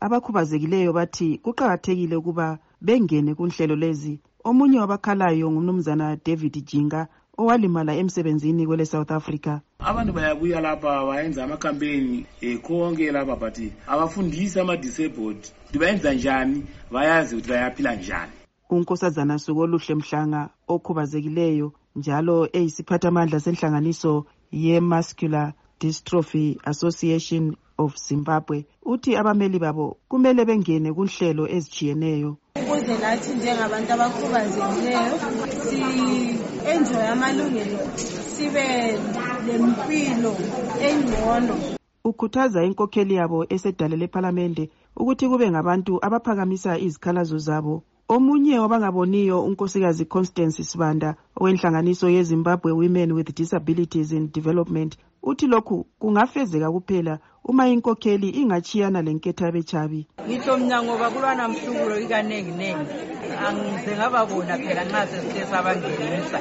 abakhubazekileyo bathi kuqakathekile ukuba bengene kunhlelo lezi. Omunye wabakhalayo ngumnumzana david jinga owalimala emsebenzini kwele south africa. Abantu bayabuya lapha bayenza amacampaign um konke lapha but abafundisi ama-disabled ukuthi bayenza njani bayazi ukuthi bayaphila njani. Unkosazana suku oluhle mhlanga okhubazekileyo njalo eyisiphathamandla senhlanganiso ye-muscular dystrophy association of zimbabwe. Uthi abameli babo kumele bengene kunhlelo ezitshiyeneyo ukuze lathi njengabantu abakhubazekileyo si-enjoye amalungelo sibe lempilo engcono. Ukhuthaza inkokheli yabo esedale lephalamende ukuthi kube ngabantu abaphakamisa izikhalazo zabo. Omunye wabangaboniyo unkosikazi constance sibanda owenhlanganiso yezimbabwe women with disabilities in development uthi lokhu kungafezeka kuphela uma inkokheli ingachiyana lenketha bechabi ngitsho mna ngoba kulwana mhlubulo ikaningi-ningi angize ngababona phela nxa sesithe sabangenisa.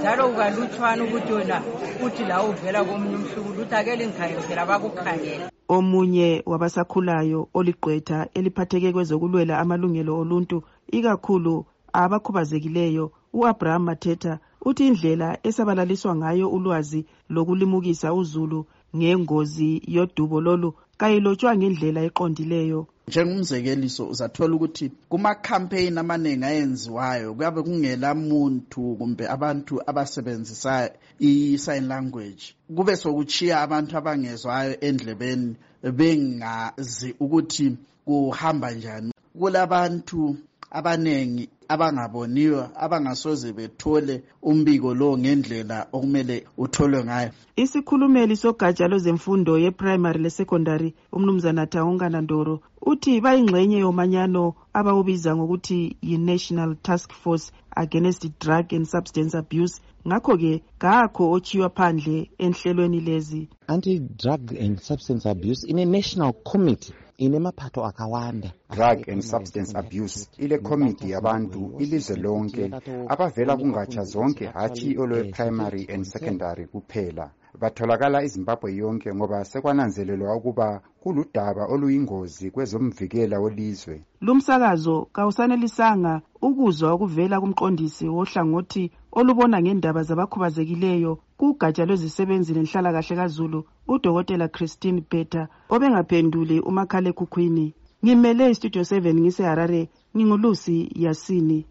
Njalo kukalutshwana ukuthi wena uthi la uvela komunye umhlubulo uthi ake lingikhangele phela bakukhangela omunye wabasakhulayo oligqwetha eliphatheke kwezokulwela amalungelo oluntu ikakhulu abakhubazekileyo u-abraham mathetha uthi indlela esabalaliswa ngayo ulwazi lokulimukisa uzulu ngengozi yodubo lolu kayilotshwa ngendlela eqondileyo. Njengomzekeliso uzathola ukuthi kumakhampeyini amaningi ayenziwayo kuyabe kungela muntu kumbe abantu abasebenzisa i-sign language. Kube sokuchiya abantu abangezwayo endlebeni bengazi ukuthi kuhamba njani. Kulabantu abaningi abangaboniyo abangasoze bethole umbiko lo ngendlela okumele utholwe ngayo. Isikhulumeli sogatsha lwezemfundo yeprimary lesecondary umnumzana thawungana ndoro uthi bayingxenye yomanyano abawubiza ngokuthi yi-national task force against drug and substance abuse. Ngakho-ke kakho ochiywa phandle enhlelweni lezi. Anti-drug and substance abuse ine-national committee inemaphatho akawanda. Drug and substance abuse ile committee yabantu ilizwe lonke abavela kungatsha zonke hatshi olwe-primary and secondary kuphela batholakala izimbabwe yonke ngoba sekwananzelelwa ukuba kuludaba oluyingozi kwezomvikela welizwe. Lumsakazo kawusanelisanga ukuzwa okuvela kumqondisi wohlangothi olubona ngendaba zabakhubazekileyo kugatsha lwezisebenzi lenhlalakahle kazulu udokotela christine beta obengaphenduli umakhalekhukhwini. Ngimele istudio 7 ngiseharare ngingulusi yasini.